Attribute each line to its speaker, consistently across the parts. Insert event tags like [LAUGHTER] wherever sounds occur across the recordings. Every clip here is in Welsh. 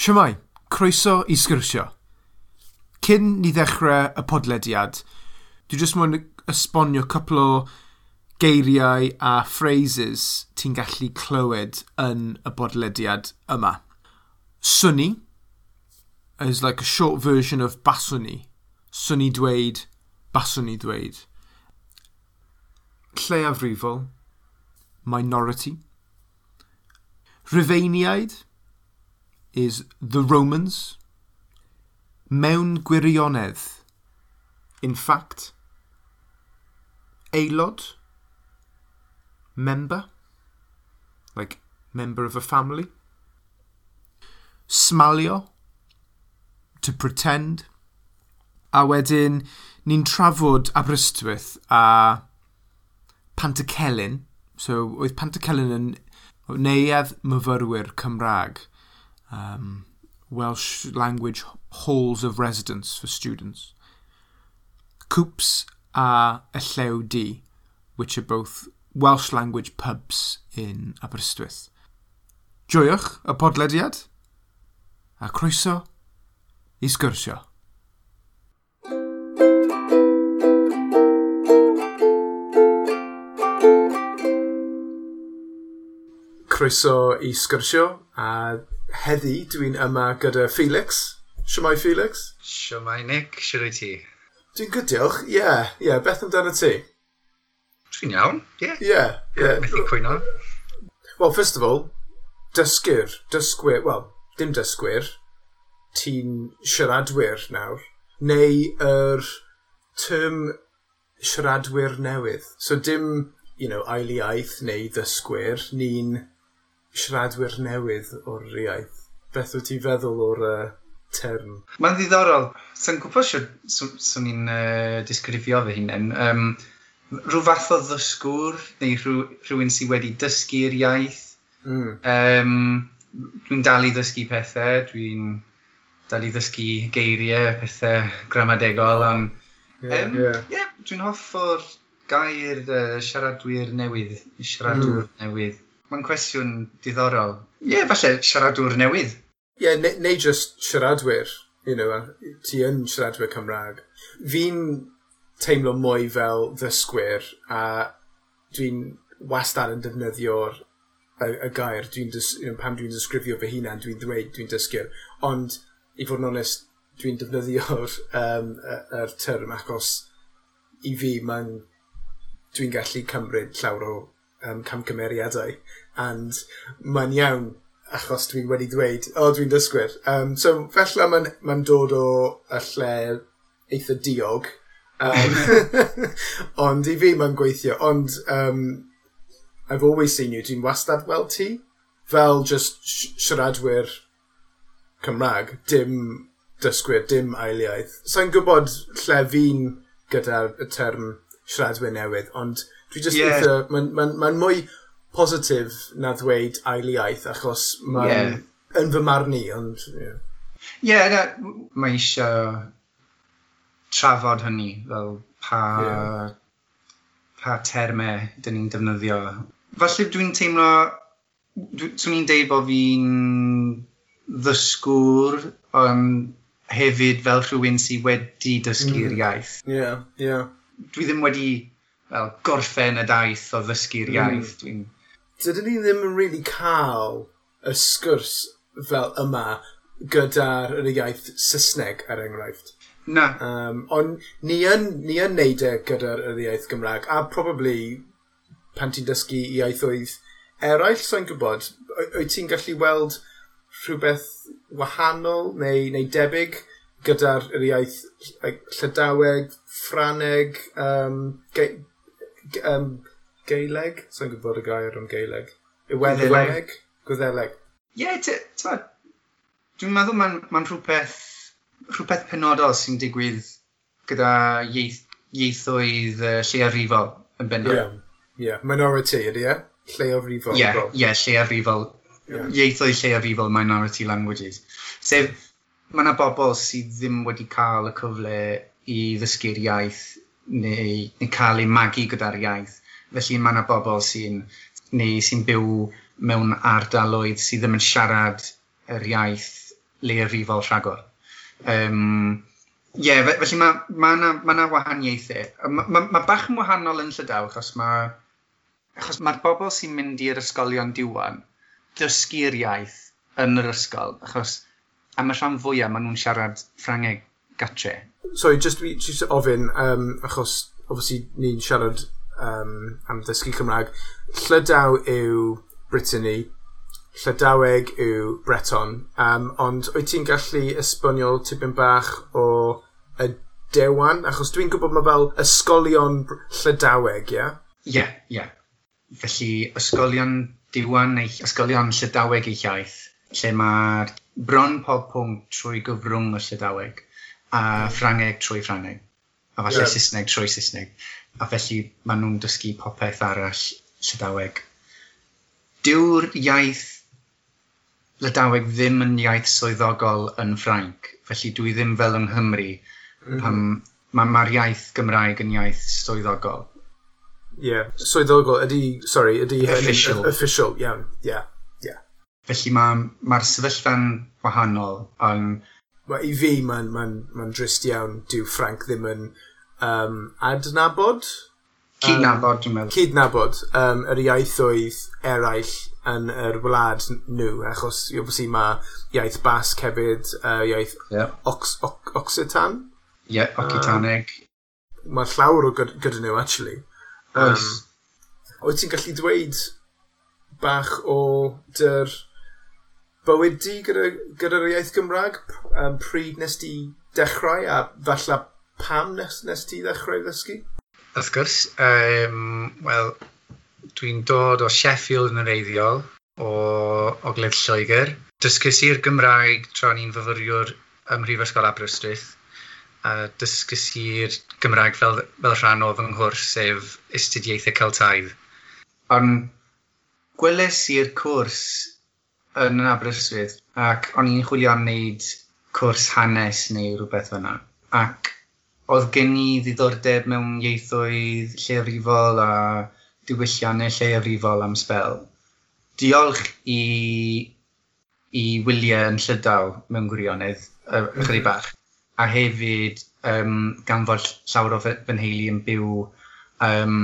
Speaker 1: Siamai, croeso i sgyrsio. Cyn ni ddechrau y podlediad, dwi jyst mwyn esbonio cwpl o geiriau a phrases ti'n gallu clywed yn y bodlediad yma. Swni is like a short version of baswni. Swni dweud, baswni dweud. Lleafrifol, minority. Rhyfeiniaid is The Romans. Mewn gwirionedd. In fact. Aelod. Member. Like, member of a family. Smalio. To pretend. A wedyn, ni'n trafod Aberystwyth a Pantacelyn. So, oedd Pantacelyn yn neuedd myfyrwyr Cymraeg um, Welsh language halls of residence for students. Coops a llew D, which are both Welsh language pubs in Aberystwyth. Joiwch y podlediad a croeso i sgyrsio. Croeso i sgyrsio a heddi dwi'n yma gyda Felix. Siwmai Felix?
Speaker 2: Siwmai Nick, siwr i ti?
Speaker 1: Dwi'n good diolch, ie. Yeah, ie, yeah. beth amdano ti?
Speaker 2: Dwi'n iawn, ie.
Speaker 1: Ie.
Speaker 2: Methu cwyno.
Speaker 1: Well, first of all, dysgwyr, dysgwyr, well, dim dysgwyr, ti'n siaradwyr nawr, neu yr term siaradwyr newydd. So dim, you know, ail iaith neu ddysgwyr, ni'n siaradwyr newydd o'r iaith. Beth wyt ti feddwl o'r uh, term?
Speaker 2: Mae'n ddiddorol. Sa'n gwybod swn i'n uh, disgrifio fy hunain. Um, rhyw fath o ddysgwr neu rhyw, rhywun sydd wedi dysgu'r iaith. Mm. Um, dwi'n dal i ddysgu pethau, dwi'n dal i ddysgu geiriau, pethau gramadegol, ond yeah, um, yeah. yeah, dwi'n hoff o'r gair uh, siaradwyr newydd, siaradwyr mm. newydd. Mae'n cwestiwn diddorol. Ie, yeah, falle siaradwr newydd.
Speaker 1: Ie, yeah, neu, ne just siaradwyr. You know, ti yn siaradwyr Cymraeg. Fi'n teimlo mwy fel ddysgwyr a dwi'n wastad yn defnyddio'r y, y gair dwi'n you know, pam dwi'n disgrifio fy hunan dwi'n dweud dwi'n dysgu'r. ond i fod yn onest dwi'n defnyddio'r um, er term achos i fi mae'n dwi'n gallu cymryd llawer o um, camgymeriadau and mae'n iawn, achos dwi wedi dweud o dwi'n dysgwyr. Um, so felly mae'n ma dod o y lle eitha diog um, [LAUGHS] ond i fi mae'n gweithio. Ond um, I've always seen you. Dwi'n wastad weld ti fel just siaradwyr Cymraeg, dim dysgwyr, dim ailiaith. Sa'n gwybod lle fi'n gyda'r term siaradwyr newydd, ond dwi just yeah. ...eitha ma, ma ma'n mwy positif na ddweud ail iaith, achos mae'n yeah. yn fy marn i, ond... Ie,
Speaker 2: yeah. yeah, mae eisiau trafod hynny, fel pa, yeah. pa termau dyn ni'n defnyddio. Falle dwi'n teimlo, swn i'n deud bod fi'n ddysgwr, ond hefyd fel rhywun sydd wedi dysgu'r mm. iaith.
Speaker 1: Ie, yeah, ie. Yeah.
Speaker 2: Dwi ddim wedi fel, gorffen y daith o ddysgu'r mm. iaith. Mm. Dwi'n
Speaker 1: dydyn ni ddim yn really cael y sgwrs fel yma gyda'r yr iaith Saesneg, er enghraifft.
Speaker 2: Na.
Speaker 1: Um, ond ni yn, ni yn neud e gyda'r yr iaith Gymraeg, a probably pan ti'n dysgu iaithoedd eraill, so'n gwybod, wyt ti'n gallu weld rhywbeth wahanol neu, neu debyg gyda'r yr iaith like, Llydaweg, Ffraneg, um, ge, um, geileg. Sa'n gwybod y gair am geileg. Iwerddweg? Gwyddeleg?
Speaker 2: Ie, yeah, Dwi'n meddwl mae'n ma rhywbeth, rhywbeth penodol sy'n digwydd gyda ieith, ieithoedd uh, lleafrifol yn bennod.
Speaker 1: Ie, yeah, yeah. minority ydy e? Lleafrifol.
Speaker 2: Ie, yeah, yeah, lleafrifol. Yeah. Ieithoedd lleafrifol minority languages. Sef, mae yna bobl sydd ddim wedi cael y cyfle i ddysgu'r iaith neu, neu cael ei magu gyda'r iaith. Felly mae yna bobl sy'n neu sy'n byw mewn ardaloedd sydd ddim yn siarad yr iaith leirifol rhagor. Um, Ie, yeah, felly mae ma yna ma ma wahaniaethau. Mae ma, ma bach yn wahanol yn Llydaw achos mae achos mae'r bobl sy'n mynd i'r ysgolion diwan dysgu'r iaith yn yr ysgol achos am y rhan fwyaf maen nhw'n siarad Ffrangeg gatre.
Speaker 1: Sorry, just, just ofyn, um, achos obviously ni'n siarad um, am ddysgu Cymraeg. Llydaw yw Brittany, Llydaweg yw Breton, um, ond wyt ti'n gallu esbonio tipyn bach o y dewan? Achos dwi'n gwybod mae fel ysgolion Llydaweg, ie? Yeah?
Speaker 2: Ie, yeah, ie. Yeah. Felly ysgolion diwan neu ysgolion Llydaweg eu llaeth, lle mae'r bron pob pwnc trwy gyfrwng y Llydaweg a Ffrangeg trwy Ffrangeg a falle yeah. Saesneg trwy Saesneg. A felly maen nhw'n dysgu popeth arall Llydaweg. Dyw'r iaith Llydaweg ddim yn iaith swyddogol yn Ffrainc, felly dwi ddim fel yng Nghymru. Mm. Um, Mae'r ma iaith Gymraeg yn iaith swyddogol.
Speaker 1: Ie, yeah. swyddogol ydy, sorry, ydy... Official. Official, iawn, yeah. ie. Yeah.
Speaker 2: Felly mae'r ma, sefyllfa'n wahanol, ond...
Speaker 1: Ma, I fi, mae'n ma, n, ma, n, ma n drist iawn, dyw Frank ddim yn um, adnabod?
Speaker 2: Cydnabod dwi'n meddwl.
Speaker 1: Cydnabod um, yr iaithoedd eraill yn yr wlad nhw, nw, achos obviously mae iaith Basg hefyd, uh, iaith... yeah. Ox, Ox, Occitan.
Speaker 2: Ie, yeah, Occitaneg.
Speaker 1: Yy mae llawer o gyda, gyda nhw actually. Yym. Oes. Wyt ti'n gallu dweud bach o dy'r bywyd di gyda'r gyda iaith Gymraeg um, pryd nes di dechrau a falle pam nes, nes ti ddechrau ddysgu?
Speaker 2: Wrth gwrs, um, wel, dwi'n dod o Sheffield yn yr eiddiol, o Ogledd Lloegr. Dysgus i'r Gymraeg tra ni'n fyfyriwr ym Mhrifysgol Aberystwyth. A dysgus i'r Gymraeg fel, fel rhan o fy nghwrs, sef Astudiaethau Celtaidd. Ond gweles i'r cwrs yn Aberystwyth ac o'n i'n chwilio am wneud cwrs hanes neu rhywbeth fyna. Ac oedd gen i ddiddordeb mewn ieithoedd lleafrifol a diwylliannau lleafrifol am spel. Diolch i, i wyliau yn llydaw mewn gwirionedd, ychydig mhm. bach, a hefyd um, gan fod llawer o fy nheulu yn byw um,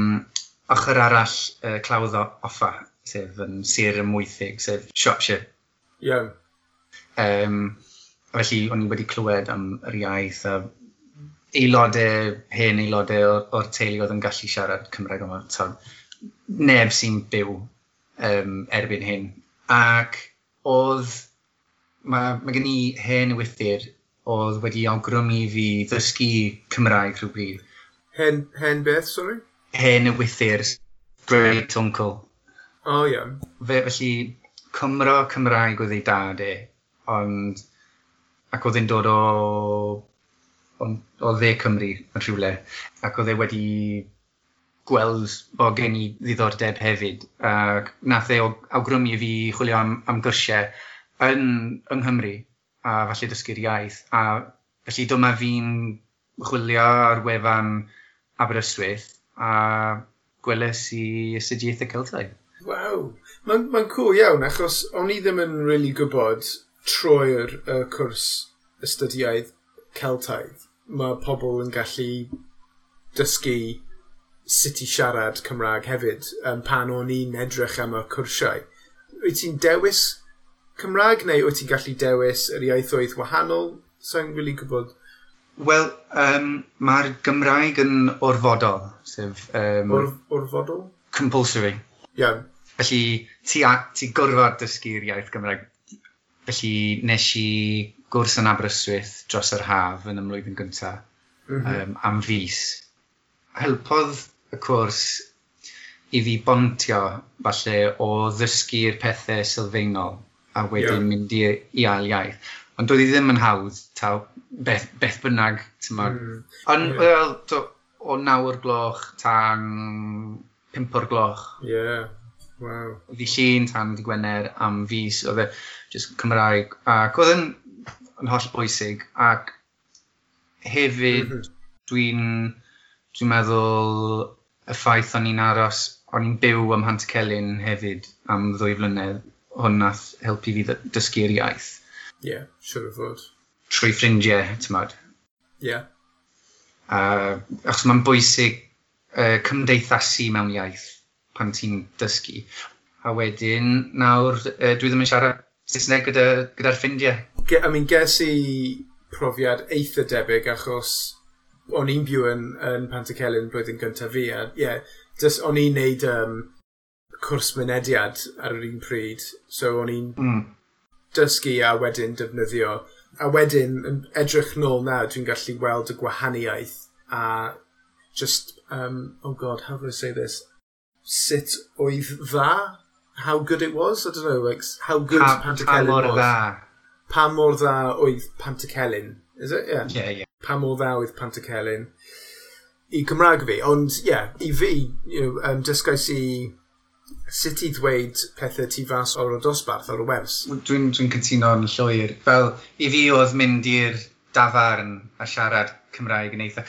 Speaker 2: ochr arall uh, clawdd offa, sef yn sir ymwythig, sef Shropshire.
Speaker 1: Iawn. Yeah.
Speaker 2: Um, felly, o'n i wedi clywed am yr iaith a aelodau, e, hen aelodau e o'r, or teulu oedd yn gallu siarad Cymraeg yma. So, neb sy'n byw um, erbyn hyn. Ac oedd, mae, mae gen i hen wythyr oedd wedi awgrymu fi ddysgu Cymraeg rhywbryd.
Speaker 1: Hen, hen beth, sorry?
Speaker 2: Hen wythyr, great uncle.
Speaker 1: O, oh, iawn. Yeah.
Speaker 2: Felly, Cymro Cymraeg oedd ei dad e, ond ac oedd e'n dod o o dde Cymru yn rhywle, ac oedd e wedi gweld bod gen i ddiddordeb hefyd. Ac nath e awgrymu fi chwilio am, am gyrsiau yn yng Nghymru, a falle dysgu'r iaith. A felly dyma fi'n chwilio ar wefan Aberystwyth, a gweles i astudiaethau Celtaidd.
Speaker 1: Waw, mae'n ma cool iawn, achos o'n i ddim yn really gwybod trwy'r uh, cwrs astudiaeth Celtaidd mae pobl yn gallu dysgu sut i siarad Cymraeg hefyd um, pan o'n i'n edrych am y cwrsiau. Wyt ti'n dewis Cymraeg neu wyt ti'n gallu dewis yr iaithoedd wahanol? Sa'n rili really gwybod?
Speaker 2: Wel, um, mae'r Gymraeg yn orfodol, sef... um,
Speaker 1: Or, orfodol?
Speaker 2: Compulsory.
Speaker 1: Iawn. Yeah.
Speaker 2: Felly, ti, a, ti gorfod dysgu'r iaith Gymraeg. Felly, nes i gwrs yn Aberystwyth dros yr haf yn ymlwyddyn gyntaf mm -hmm. um, am fus. Helpodd y cwrs i fi bontio falle o ddysgu'r pethau sylfaenol a wedyn yeah. mynd i, i ail iaith. Ond doedd i ddim yn hawdd taw beth, beth bynnag. Mm. Ond yeah. wel, to, o nawr gloch tan pimp o'r gloch.
Speaker 1: Yeah. Wow.
Speaker 2: Fi llun tan di Gwener am fus, oedd e just Cymraeg. Ac oedd yn yn holl bwysig, ac hefyd mm -hmm. dwi'n dwi meddwl y ffaith o'n i'n aros, o'n i'n byw ym Hant Celyn hefyd am ddwy flynedd, hwn nath helpu fi dysgu'r iaith.
Speaker 1: Ie, yeah, siwr sure o fod.
Speaker 2: Trwy ffrindiau, ti'n tymod.
Speaker 1: Ie. Yeah.
Speaker 2: Uh, achos mae'n bwysig uh, cymdeithasu mewn iaith pan ti'n dysgu. A wedyn, nawr, uh, dwi ddim yn siarad Saesneg gyda, gyda'r ffrindiau.
Speaker 1: Ge, I mean, ges i profiad eitha debyg achos o'n i'n byw yn, yn Pantacelyn blwyddyn gyntaf fi. A, yeah, just, o'n i'n neud um, cwrs mynediad ar yr un pryd. So o'n i'n mm. dysgu a wedyn defnyddio. A wedyn, edrych nôl nawr, dwi'n gallu weld y gwahaniaeth a just, um, oh god, how do I say this? Sut oedd dda how good it was. I don't know, like how good pa, Pantakelin pa mor Dda. Pa mor dda oedd Pantakelin, is it? Yeah.
Speaker 2: Yeah, yeah.
Speaker 1: Pa mor dda oedd Pantakelin i Cymraeg fi. Ond, yeah, i fi, you know, um, dysgais i sut i ddweud pethau ti fas o'r dosbarth o'r wers.
Speaker 2: Dwi'n dwi cytuno'n llwyr. Fel, i fi oedd mynd i'r dafarn a siarad Cymraeg yn eitha...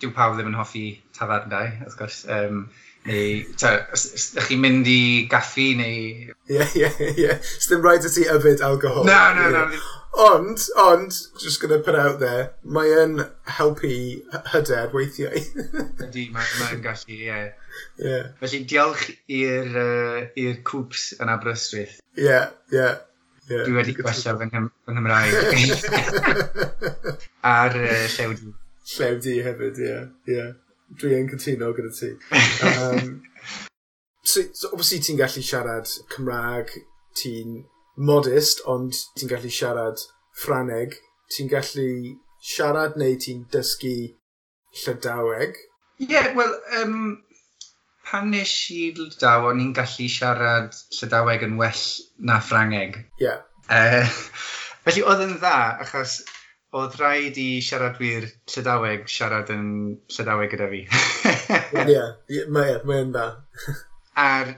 Speaker 2: Dyw pawb ddim yn hoffi tafarnau, wrth gwrs. Um, neu, ydych chi'n mynd i gaffi, neu...
Speaker 1: Ie, ie, ie. Sdim rhaid i ti yfyd alcohol.
Speaker 2: Na, na, na. Yeah.
Speaker 1: Ond, ond, just gonna put out there, mae yn helpu hyder weithiau.
Speaker 2: Ydy, mae'n gallu, ie. Yeah. Yeah. Felly diolch i'r uh, cwps yn Aberystwyth.
Speaker 1: Ie, yeah, ie. Yeah.
Speaker 2: Yeah, Dwi wedi gwella fy Nghymraeg. [LAUGHS] Ar uh, llewdi.
Speaker 1: Llewdi hefyd, ie. Yeah, yeah. Dwi yn cytuno gyda ti. [LAUGHS] Um, so, so obviously ti'n gallu siarad Cymraeg, ti'n modest, ond ti'n gallu siarad Ffraneg, ti'n gallu siarad neu ti'n dysgu Llydaweg?
Speaker 2: Ie, yeah, wel, um, pan nes i Llydaw, o'n i'n gallu siarad Llydaweg yn well na Ffrangeg.
Speaker 1: Ie. Yeah. Uh, [LAUGHS]
Speaker 2: felly, oedd yn dda, achos oedd rhaid i siaradwyr Llydaweg siarad yn Llydaweg gyda fi. [LAUGHS]
Speaker 1: Ie, mae e, yn da. [LAUGHS]
Speaker 2: A'r,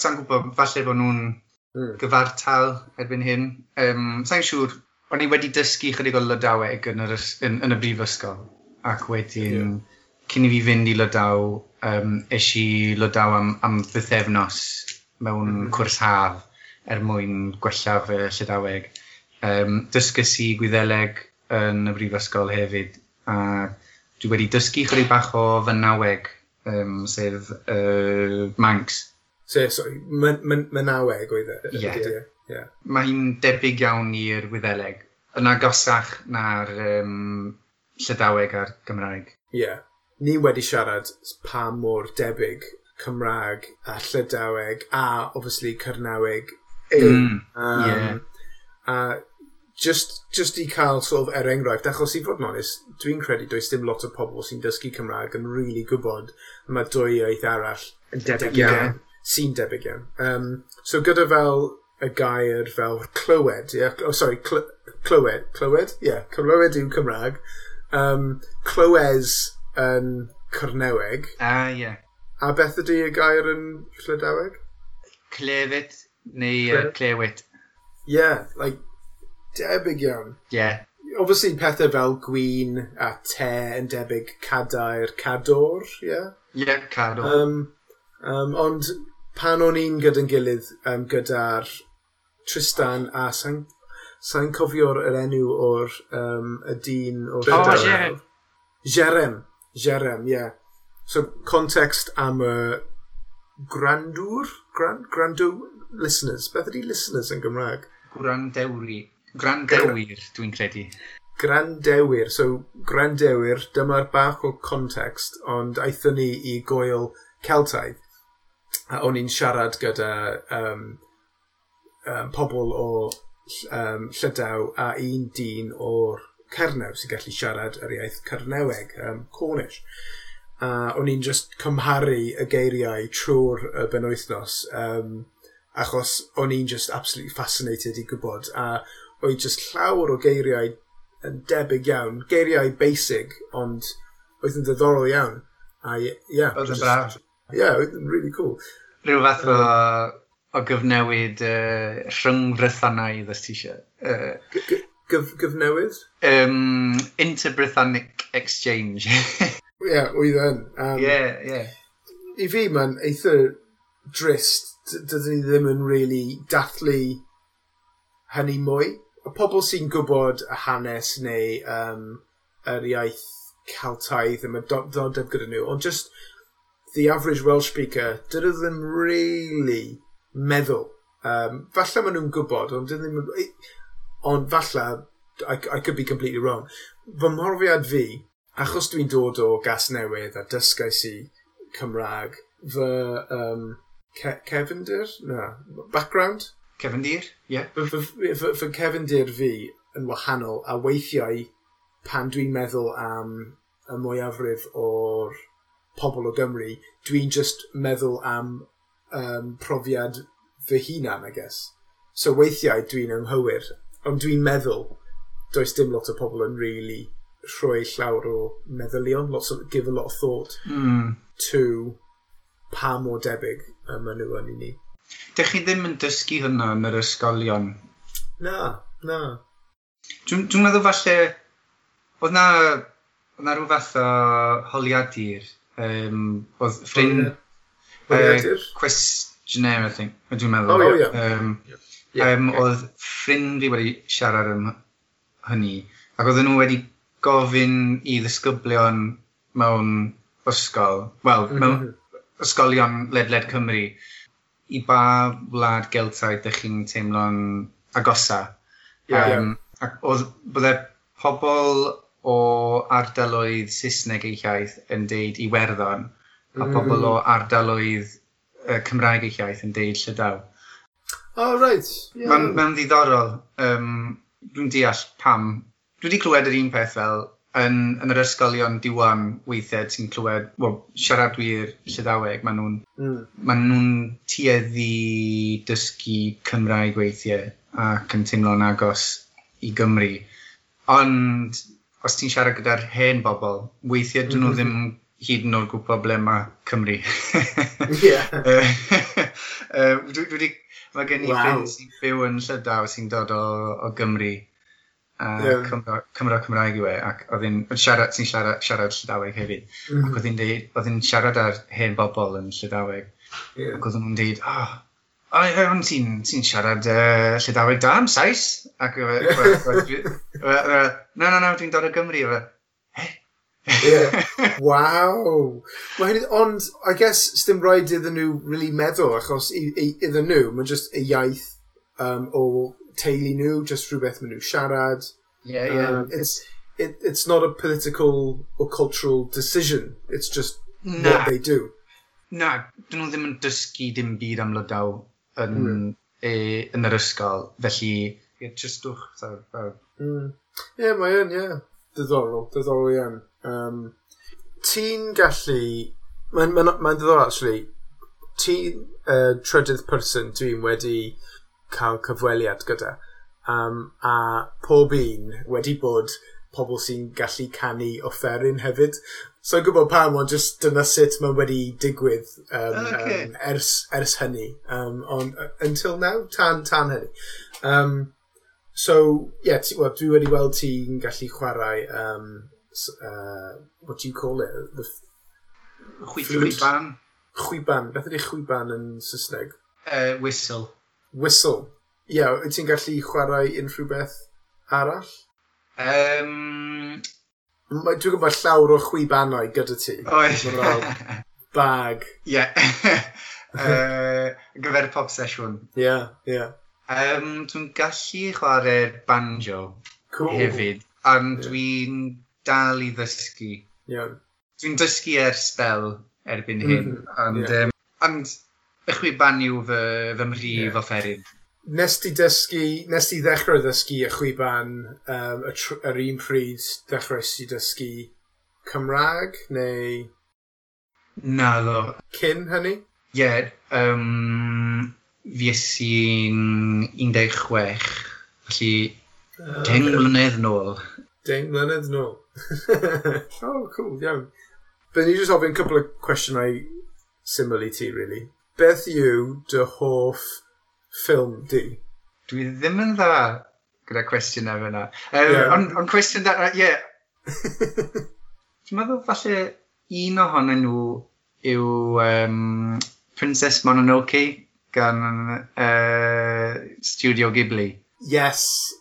Speaker 2: sa'n gwybod, falle bod nhw'n mm. gyfartal erbyn hyn. Um, sa'n siŵr, o'n i wedi dysgu chydig o Lydaweg yn, yr, yn, yn y brifysgol. Ac wedyn, yeah. cyn i fi fynd i Lydaw, um, es i Lydaw am, am fythefnos mewn mm. cwrs haf er mwyn gwella fy Llydaweg. Um, dysgus i Gwyddeleg yn y brifysgol hefyd a dwi wedi dysgu chydig bach o fynaweg, um, sef uh, Manx.
Speaker 1: So, sorry, mynaweg oedd e? Ie. Yeah.
Speaker 2: Mae hi'n debyg iawn i'r Wyddeleg, yn agosach na'r um, Llydaweg a'r Gymraeg.
Speaker 1: Ie. Yeah. Ni wedi siarad pa mor debyg Cymraeg a Llydaweg a, obviously, Cyrnaweg. Mm, um, yeah. A just, just i cael sort of er enghraifft, achos i fod yn onest, dwi'n credu does dim lot o pobl sy'n dysgu Cymraeg yn rili really gwybod mae dwy iaith arall
Speaker 2: yn debyg iawn.
Speaker 1: Sy'n debyg iawn. Um, so gyda fel y gair fel clywed, yeah, oh, sorry, cl clywed, clywed? Ie, yeah, clywed yw Cymraeg. Um, clywes yn Cyrneweg.
Speaker 2: Ah, ie. Yeah.
Speaker 1: A beth ydy y gair yn Llydaweg?
Speaker 2: Clefyd neu uh, clewyd.
Speaker 1: Ie, yeah, like, debyg iawn. Ie.
Speaker 2: Yeah.
Speaker 1: Obviously pethau fel gwyn a te yn debyg cadair cador, ie? Yeah?
Speaker 2: Ie, yeah, cador.
Speaker 1: Um, um, ond pan o'n i'n gyda'n gilydd um, gyda'r Tristan a sa'n sa'n cofio'r yr enw o'r um, y dyn o'r...
Speaker 2: Oh, Jerem.
Speaker 1: Jerem. Jerem, ie. Yeah. So, context am y grandwr? Grand, grandw listeners. Beth ydy listeners yn Gymraeg?
Speaker 2: Grandewri. Grandewyr, dwi'n credu.
Speaker 1: Grandewyr, so grandewyr, dyma'r bach o context, ond aethon ni i goel Celtaidd. A o'n i'n siarad gyda um, um, pobl o um, Llydaw a un dyn o'r Cernew sy'n gallu siarad yr iaith Cerneweg, um, Cornish. A o'n i'n just cymharu y geiriau trwy'r y benwythnos, um, achos o'n i'n just absolutely fascinated i gwybod. A oedd just llawer o geiriau yn debyg iawn. Geiriau basic, ond oedd yn ddiddorol iawn. A ie. Yeah,
Speaker 2: oedd yn braf.
Speaker 1: Ie, yeah, oedd yn really cool.
Speaker 2: Rhyw fath o, o gyfnewid uh, rhwng rhyngfrythanaidd ddys ti eisiau. Uh,
Speaker 1: gyf, gyfnewid?
Speaker 2: Um, Inter-Britannic Exchange. [LAUGHS]
Speaker 1: Ie, yeah, oedd yn.
Speaker 2: Um, yeah, yeah.
Speaker 1: I fi mae'n eitha drist, dydyn ni ddim yn really dathlu hynny mwy y pobl sy'n gwybod y hanes neu um, yr iaith Celtaidd ddim yn dodef gyda nhw, ond just the average Welsh speaker, dydw ddim really meddwl. Um, falle maen nhw'n gwybod, ond dydw ddim... Ond falle, I, I could be completely wrong. Fy mhorfiad fi, achos dwi'n dod o gas newydd a dysgais i Cymraeg, fy um, ce cefndir? Na, background?
Speaker 2: Cefn Dyr, ie. Yeah.
Speaker 1: Fy Kevin Dyr fi yn wahanol, a weithiau pan dwi'n meddwl am y mwyafrif o'r pobl o Gymru, dwi'n just meddwl am um, profiad fy hunan, I guess. So weithiau dwi'n ymhywir, ond dwi'n meddwl does dim lot o pobl yn really rhoi llawer o meddylion, lots of, give a lot of thought
Speaker 2: mm.
Speaker 1: to pa mor debyg y maen nhw yn i ni.
Speaker 2: Dych chi ddim yn dysgu hynna yn yr ysgolion.
Speaker 1: Na, na.
Speaker 2: Dwi'n dwi meddwl falle, oedd na, oedd na rhyw fath o holiadur. Um, oedd ffrind...
Speaker 1: Holiadur?
Speaker 2: Uh, questionnaire, I think, dwi'n meddwl.
Speaker 1: Oh, yeah.
Speaker 2: Um, yeah. yeah um, okay. Oedd ffrind fi wedi siarad am hynny, ac oedden nhw wedi gofyn i ddisgyblion mewn ysgol, wel, mm -hmm. mewn mhm. ysgolion ledled Cymru, i ba wlad Geltaidd ydych chi'n teimlo'n agosa?
Speaker 1: Yeah, um,
Speaker 2: yeah. Ac oedd bydde pobl o ardaloedd Saesneg eu yn deud Iwerddon, a mm. pobl o ardaloedd uh, Cymraeg eu yn deud Llydaw.
Speaker 1: Oh, right.
Speaker 2: Yeah. Mae'n ma ddiddorol. Um, Dwi'n deall pam. Dwi wedi clywed yr un peth fel yn, yn yr ysgolion diwan weithiau ti'n clywed, well, siaradwyr Llydaweg, maen nhw'n mm. maen nhw'n tueddu dysgu Cymraeg weithiau ac yn teimlo'n agos i Gymru. Ond os ti'n siarad gyda'r hen bobl, weithiau dyn nhw mm -hmm. ddim hyd yn oed gwybod ble mae Cymru. [LAUGHS] [LAUGHS]
Speaker 1: yeah.
Speaker 2: uh, dwi, dwi, dwi, mae gen i wow. ffrind sy'n byw yn Llydaw sy'n dod o, o Gymru a yeah. Cymro, Cymro Cymraeg i we, ac oedd hi'n siarad, sy'n siarad, siarad Llydaweg hefyd, mm. ac oedd hi'n deud, oedd hi'n siarad ar hen bobl yn Llydaweg, yeah. ac oedd nhw'n deud, oh, o, ond ti'n ti siarad uh, Llydaweg da am Saes, ac oedd no, no, no, dwi'n dod o Gymru,
Speaker 1: yeah. E, wow. Waw! Ond, I guess, sdim rhaid iddyn nhw really meddwl, achos iddyn nhw, mae'n just y iaith um, o teulu nhw, just rhywbeth maen nhw siarad.
Speaker 2: Yeah, yeah. Um,
Speaker 1: it's, it, it's not a political or cultural decision. It's just nah. what they do.
Speaker 2: Na, dyn nhw ddim yn dysgu dim byd am lydaw yn, mm. e, yn yr ysgol, felly yeah, so.
Speaker 1: Mm. Ie, yeah, hmm. mae yn, ie. Yeah. Diddorol, diddorol iawn. Um, ti'n gallu... Mae'n ma, ma, ma diddorol, actually. Ti'n uh, trydydd person dwi'n wedi cael cyfweliad gyda, Um, a pob un wedi bod pobl sy'n gallu canu offeryn hefyd. So Sai'n gwybod pam ond just dyna sut mae wedi digwydd um, okay. um, ers ers hynny. Um, ond uh, until now tan tan hynny. Um, so ie ti wel dwi wedi weld ti'n gallu chwarae um, uh, what do you call it? The
Speaker 2: chwiban.
Speaker 1: Chwiban. Beth ydy e chwiban yn Saesneg?
Speaker 2: Uh, whistle.
Speaker 1: Whistle. Ie, yeah, ti'n gallu chwarae unrhyw beth arall?
Speaker 2: Um...
Speaker 1: Mae, dwi'n gwybod llawer o chwi bannau gyda ti.
Speaker 2: Oes.
Speaker 1: bag.
Speaker 2: Ie. [LAUGHS] uh, gyfer pop sesiwn.
Speaker 1: Ie, yeah, ie. Yeah.
Speaker 2: Um, dwi'n gallu chwarae banjo
Speaker 1: cool.
Speaker 2: hefyd, ond yeah. dwi'n dal i ddysgu.
Speaker 1: Yeah.
Speaker 2: Dwi'n dysgu ers spel erbyn hyn, mm -hmm. ond, yeah. um, ond y chwiban yw fy, fy mrif yeah. offeryn.
Speaker 1: Nes ti dysgu, nes ti ddechrau ddysgu y chwiban um, y yr un pryd ddechrau si dysgu Cymraeg neu...
Speaker 2: Na ddo.
Speaker 1: Cyn hynny?
Speaker 2: Ie, yeah, um, fi i'n 16, felly uh, deng mlynedd nôl.
Speaker 1: Deng mlynedd nôl. [LAUGHS] oh, cool, iawn. Byddwn ni just ofyn cwpl o cwestiynau syml i ti, really beth yw dy hoff ffilm di?
Speaker 2: Dwi ddim yn dda gyda cwestiynau fyna. Um, yeah. Ond on cwestiwn da, ie. [LAUGHS] Yeah. Dwi'n meddwl falle un ohonyn nhw yw um, Princess Mononoke gan uh, Studio Ghibli.
Speaker 1: Yes,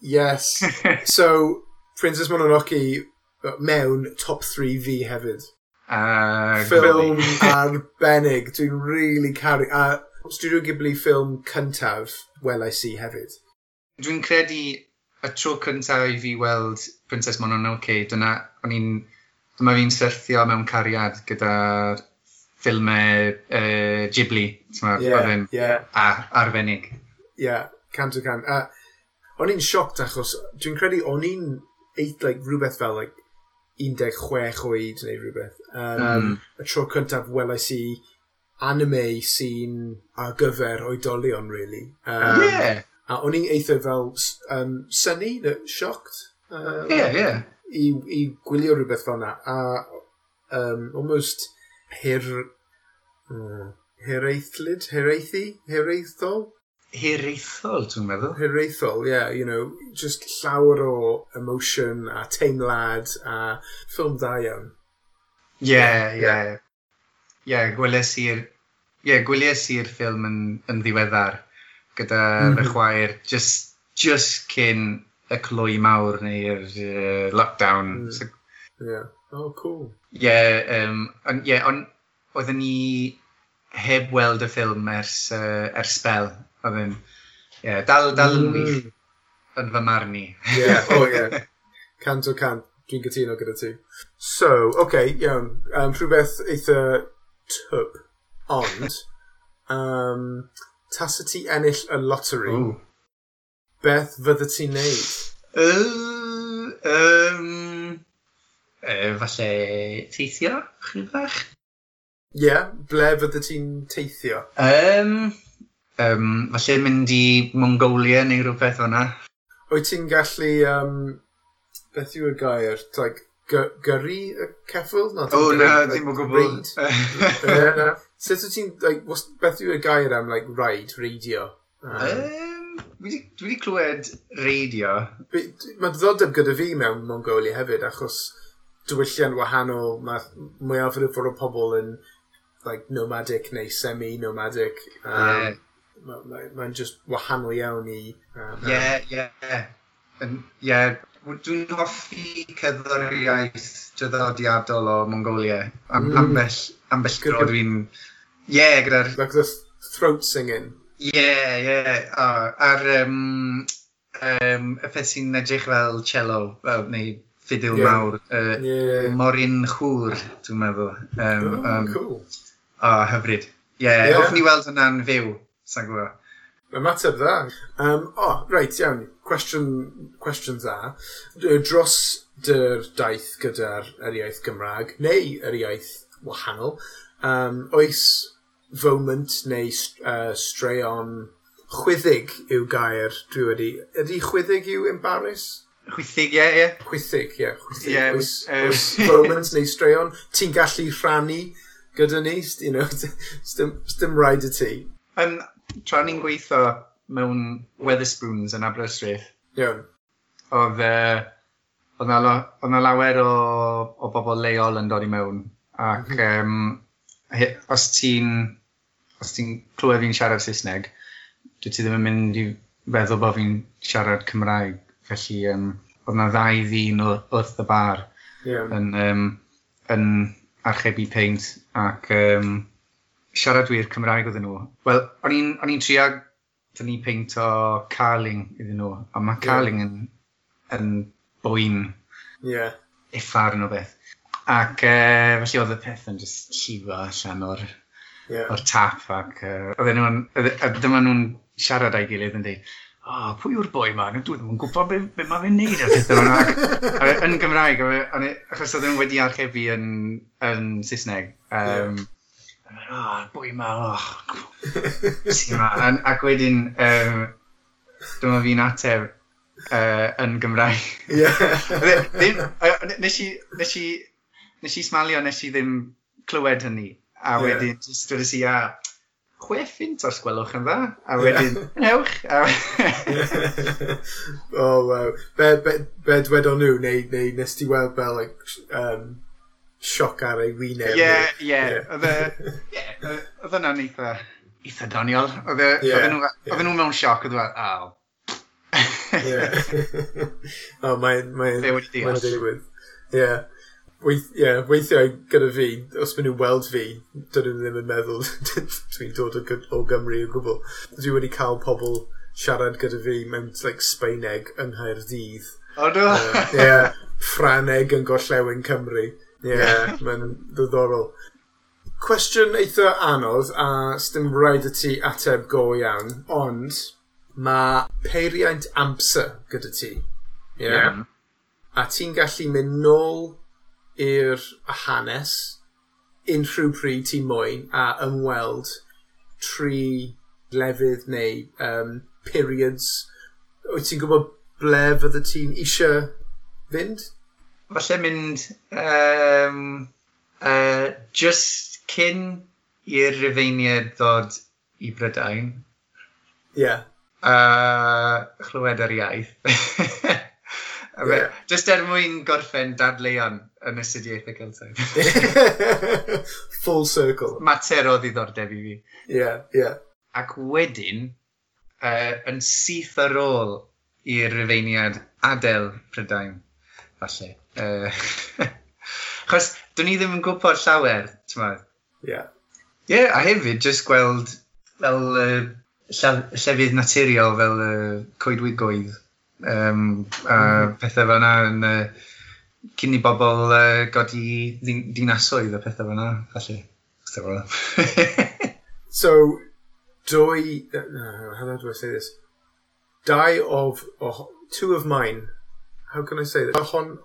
Speaker 1: yes. [LAUGHS] so, Princess Mononoke mewn top 3 fi hefyd.
Speaker 2: Uh,
Speaker 1: ffilm [LAUGHS] arbennig. Dwi'n really caru... A Studio Ghibli ffilm cyntaf welais i hefyd.
Speaker 2: Dwi'n credu y tro cyntaf i fi weld Princess Mononoke, dyna o'n i'n... Dyma fi'n syrthio mewn cariad gyda'r ffilmau uh, Ghibli. Yeah,
Speaker 1: Oedden yeah.
Speaker 2: A, arbennig.
Speaker 1: Ie, yeah, cant o cant. A o'n i'n sioct achos dwi'n credu o'n i'n like, rhywbeth fel like, 16 oed neu rhywbeth Um,
Speaker 2: um,
Speaker 1: y tro cyntaf welais i anime sy'n ar gyfer oedolion, really. Um,
Speaker 2: yeah.
Speaker 1: A o'n i'n eitha fel um, syni, sioct. Uh,
Speaker 2: yeah, yeah.
Speaker 1: I, I gwylio rhywbeth fel yna. A um, almost her... Mm, uh, heraethlid? Hereithi? Hereithol?
Speaker 2: Hiraethol, dwi'n meddwl.
Speaker 1: Hiraethol. Yeah, you know, just llawer o emotion a teimlad a ffilm da iawn.
Speaker 2: Ie, ie. Ie, gweles i'r Yeah, gwyliais i'r ffilm yn, yn ddiweddar gyda mm -hmm. fy chwaer just, just cyn y clwy mawr neu'r uh, lockdown. Mm. So,
Speaker 1: yeah. Oh, cool.
Speaker 2: Ie, yeah, um, on, yeah, on, oedden ni heb weld y ffilm ers, uh, ers spel. Oedden, yeah, dal, dal mm. yn wych mm. yn fy marn i.
Speaker 1: Ie, yeah. oh ie. Yeah. [LAUGHS] Cant o cant. Dwi'n gytuno gyda ti. So, oce, okay, iawn. Um, rhywbeth eitha twp, ond um, tas y ti ennill y lottery,
Speaker 2: Ooh.
Speaker 1: beth fydda ti'n neud?
Speaker 2: Uh, um, uh, falle teithio, chyd bach?
Speaker 1: Ie, yeah, ble fydda ti'n teithio?
Speaker 2: Um, um, falle mynd i Mongolia neu rhywbeth o'na.
Speaker 1: Wyt ti'n gallu um, beth yw y gair? Like, gyrru y ceffyl? No,
Speaker 2: o, na, ddim o gwbl.
Speaker 1: Reid. [LAUGHS] Sut wyt ti'n, like, was, beth yw y gair am, like, ride, radio? Um,
Speaker 2: dwi wedi clywed radio.
Speaker 1: Mae ddoddeb gyda fi mewn Mongolia hefyd, achos diwylliant wahanol, mae mwyafr o ffordd o pobl yn like, nomadic neu semi-nomadic. Um,
Speaker 2: yeah.
Speaker 1: Mae'n ma, ma, ma just wahanol iawn i... Um,
Speaker 2: ie. yeah. Ie dwi'n hoffi cerddoriaeth draddodiadol o Mongolia. Am,
Speaker 1: mm.
Speaker 2: Ambell, ambell dro dwi'n... Ie, yeah, gyda'r...
Speaker 1: Like the throat singing.
Speaker 2: Ie, yeah, ie. Yeah. Oh, a'r um, um, y peth sy'n edrych fel cello, fel, neu ffidil
Speaker 1: yeah.
Speaker 2: mawr. Uh,
Speaker 1: yeah.
Speaker 2: Morin chŵr, dwi'n meddwl. Um,
Speaker 1: oh,
Speaker 2: um,
Speaker 1: cool.
Speaker 2: O, oh, hyfryd. Ie, yeah,
Speaker 1: yeah.
Speaker 2: hoffwn i weld hwnna'n fyw, sa'n gwybod.
Speaker 1: Ymateb dda. Um, o, oh, reit, iawn. Cwestiwn, cwestiwn dda. Dros dy'r daith gyda'r yr iaith Gymraeg, neu yr iaith wahanol, um, oes foment neu uh, straeon chwyddig yw gair dwi wedi... Ydy chwyddig yw embarrass?
Speaker 2: Chwythig, ie, ie.
Speaker 1: Chwythig, ie. Chwythig.
Speaker 2: Yeah,
Speaker 1: oes,
Speaker 2: um...
Speaker 1: oes foment neu straeon ti'n gallu rhannu gyda ni? You know, dim, dim rhaid y ti.
Speaker 2: Um, tra ni'n gweithio mewn Weatherspoons yn Aberystwyth,
Speaker 1: Iawn.
Speaker 2: Oedd, uh, oedd, na, oedd na lawer o, o bobl leol yn dod i mewn. Ac mm -hmm. um, os ti'n os ti'n clywed fi'n siarad Saesneg, dwi ti ddim yn mynd i feddwl bod fi'n siarad Cymraeg. Felly um, oedd na ddau ddyn wrth y bar
Speaker 1: yeah.
Speaker 2: yn, um, yn archebu peint ac um, siaradwyr Cymraeg oedden nhw. Wel, o'n i'n trio dyn ni o Carling iddyn nhw, a mae Carling yn, yn bwyn yeah. yn o beth. Ac uh, felly oedd y peth yn just llifo allan o'r,
Speaker 1: yeah.
Speaker 2: or tap ac uh, oedden nhw'n, dyma nhw'n siarad â'i gilydd yn dweud, o, oh, pwy yw'r boi ma? Dwi ddim yn gwybod be, be mae fe'n neud ar pethau yna. Yn Gymraeg, achos oedden nhw wedi archebu yn, yn Saesneg. Um, yeah oh, boi ma, oh, sy'n ma. Ac wedyn, um, dyma fi'n ateb uh, yn Gymraeg. Yeah. nes i, nes i, nes i smalio, nes i ddim clywed hynny. A wedyn, yeah. just dweud i a, chwe ffint os gwelwch yn dda. A wedyn, newch. A... [LAUGHS]
Speaker 1: oh, wow. Be, be, be dwedon nhw, neu, neu nes ti weld fel, like, um, sioc ar ei wyneb.
Speaker 2: Ie, ie. Oedd e- yna'n eitha, eitha doniol. Oedd e- nhw mewn sioc, oedd e nhw'n, aw.
Speaker 1: Ie. [LAUGHS] O, mae'n...
Speaker 2: Fe wedi deall.
Speaker 1: Ie. Weith, yeah, weithiau gyda fi, os maen nhw'n weld fi, dydyn nhw ddim yn meddwl [LAUGHS] dwi'n dod o, o Gymru o gwbl. Dwi wedi cael pobl siarad gyda fi mewn like, Sbaeneg yng Nghaerdydd.
Speaker 2: O, do?
Speaker 1: Ie, yeah, Ffraneg yn Gorllewin Cymru. Ie, yeah, mae'n ddiddorol. Cwestiwn eitha anodd, a sdim rhaid y ti ateb go iawn, ond mae peiriant amser gyda ti. Ie.
Speaker 2: Yeah. yeah.
Speaker 1: A ti'n gallu mynd nôl i'r hanes unrhyw pryd ti'n moyn a ymweld tri lefydd neu um, periods. Wyt ti'n gwybod ble fydde ti'n eisiau fynd?
Speaker 2: falle mynd um, uh, just cyn i'r rufeiniad ddod i Brydain.
Speaker 1: Ie. Yeah.
Speaker 2: Uh, chlywed yr iaith. [LAUGHS]
Speaker 1: yeah.
Speaker 2: Just er mwyn gorffen dadleuon yn astudiaethau Celtaidd. [LAUGHS]
Speaker 1: Full circle.
Speaker 2: Mater o ddiddordeb i fi.
Speaker 1: Ie, yeah, ie. Yeah.
Speaker 2: Ac wedyn, uh, yn syth ar ôl i'r rufeiniad adael Prydain, falle. Uh, [LAUGHS] Chos, do'n i ddim yn gwybod llawer, ti'n meddwl.
Speaker 1: Ie.
Speaker 2: Ie, yeah, a hefyd, jyst gweld fel uh, llefydd naturiol fel uh, coedwigoedd um, a mm-hmm. mm. pethau fel yna yn uh, cyn i bobl uh, godi dinasoedd a pethau fel yna, falle. [LAUGHS]
Speaker 1: so, dwy, uh, how do I say this? Dau of, oh, two of mine, how can I say this? Hon,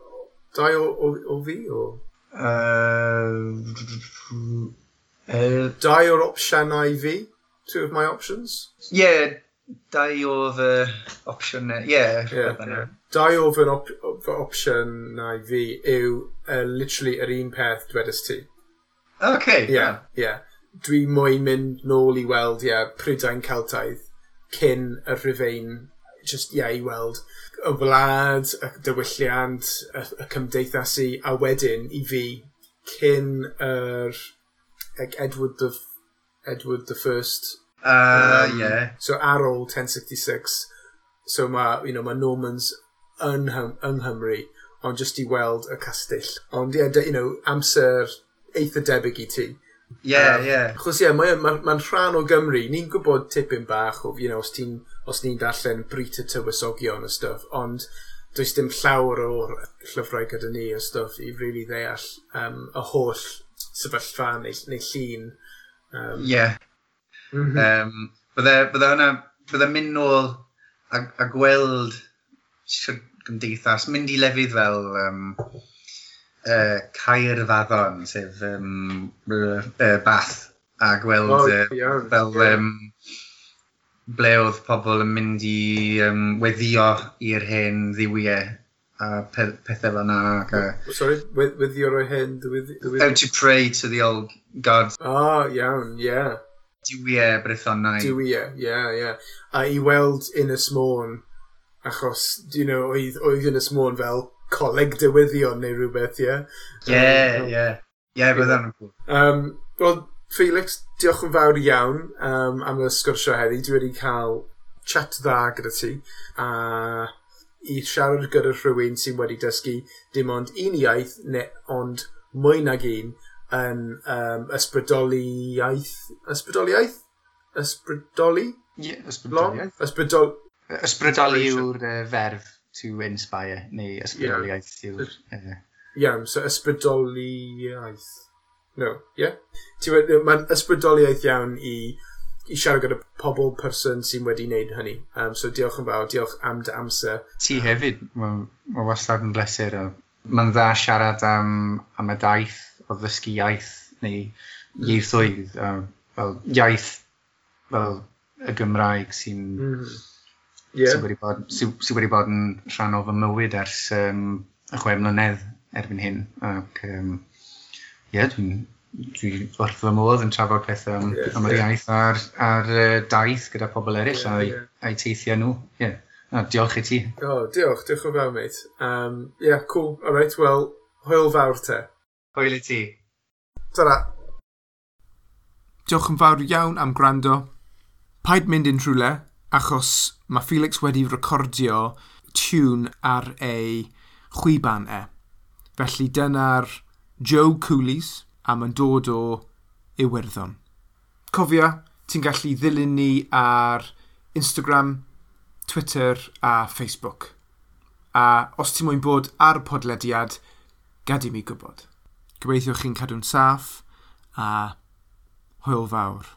Speaker 1: Dau o, o, o fi o?
Speaker 2: Uh, er...
Speaker 1: Dau o'r opsiynau fi? Two of my options?
Speaker 2: Yeah, dau o fy opsiynau. Yeah,
Speaker 1: yeah,
Speaker 2: yeah.
Speaker 1: Dau o fy op opsiynau fi yw uh, literally yr un peth dwedais ti. OK. Yeah, yeah. Dwi mwy mynd nôl i weld, yeah, Prydain Celtaidd cyn y Rhyfein, just, yeah, i weld y wlad, y diwylliant, y y cymdeithasu, a wedyn i fi cyn yr like Edward the Edward the First.
Speaker 2: Uh,
Speaker 1: um,
Speaker 2: yeah.
Speaker 1: So ar ôl 1066, so mae you know, ma Normans yn, yng Nghymru, ond jyst i weld y castell. Ond ie, yeah, you know, amser eitha debyg i ti.
Speaker 2: Ie, yeah, ie.
Speaker 1: Um,
Speaker 2: yeah.
Speaker 1: Chos ie, yeah, mae'n ma, ma rhan o Gymru. Ni'n gwybod tipyn bach o, you know, os ti'n os ni'n darllen bryd y tywysogion y stuff, ond does dim llawer o'r llyfrau gyda ni a stuff i really ddeall um, y holl sefyllfa neu, neu llun. Um,
Speaker 2: yeah.
Speaker 1: Mm -hmm.
Speaker 2: um, bydde, bydde hwnna, bydde mynd nôl a, a gweld gymdeithas, mynd i lefydd fel um, uh, Caerfaddon, sef um, uh, Bath, a gweld
Speaker 1: oh,
Speaker 2: uh,
Speaker 1: yeah,
Speaker 2: fel
Speaker 1: yeah.
Speaker 2: Um, ble oedd pobl yn mynd i um, weddio i'r hen ddiwiau a pe pethau fel yna. Ac, uh,
Speaker 1: Sorry, weddio o'r hen ddiwiau?
Speaker 2: How oh, to pray to the old gods.
Speaker 1: Ah, oh, iawn, ie. Yeah.
Speaker 2: Diwiau brythonau.
Speaker 1: Diwiau, ie, yeah, ie. Yeah. A i weld yn y smôn, achos, you know, oedd, oedd yn y smôn fel coleg dywyddion neu rhywbeth, ie?
Speaker 2: Ie, ie. Ie, bydd
Speaker 1: yn Wel, Felix, diolch yn fawr iawn um, am y sgwrsio heddi. Dwi wedi cael chat dda gyda ti, a i siarad gyda rhywun sy'n wedi dysgu dim ond un iaith ne' ond mwy nag un yn um, ysbrydoli iaith. Ysbrydoli? iaith? Ysbrydoli?
Speaker 2: Ie,
Speaker 1: ysbrydoliaeth. Ysbrydol...
Speaker 2: Ysbrydoli yw'r uh, ferf to inspire, neu ysbrydoliaeth yeah. yw'r... Uh...
Speaker 1: Iawn, so ysbrydoliaeth. No, ie. Yeah. Mae'n ysbrydoliaeth iawn i, i siarad gyda pobl person sy'n wedi wneud hynny. Um, so diolch yn fawr, diolch am dy amser.
Speaker 2: Ti hefyd, mae ma wastad yn bleser. Mae'n dda siarad am, am y daith o ddysgu iaith neu ieithoedd. Um, fel iaith fel y Gymraeg sy'n
Speaker 1: mm. yeah.
Speaker 2: sy wedi, bod, sy, sy wedi bod yn rhan o fy mywyd ers um, y chwe mlynedd erbyn hyn. Ac, um, ie, dwi'n dwi wrth fy modd yn trafod pethau am,
Speaker 1: yeah,
Speaker 2: am yr
Speaker 1: yeah.
Speaker 2: iaith a'r, ar uh, daith gyda pobl eraill
Speaker 1: yeah,
Speaker 2: a'i,
Speaker 1: yeah.
Speaker 2: ai teithio nhw. Yeah. No, diolch i ti.
Speaker 1: O, Oh, diolch, diolch o fewn, mate. Um, yeah, cool. All right, well, hwyl fawr te.
Speaker 2: Hwyl i ti.
Speaker 1: Ta-ra. Diolch yn fawr iawn am gwrando. Paid mynd unrhyw le, achos mae Felix wedi recordio tune ar ei chwiban e. Felly dyna'r Joe Coolies a mae'n dod o Iwerddon. Cofia, ti'n gallu ddilyn ni ar Instagram, Twitter a Facebook. A os ti'n mwyn bod ar podlediad, gad i mi gwybod. Gobeithio chi'n cadw'n saff a hwyl fawr.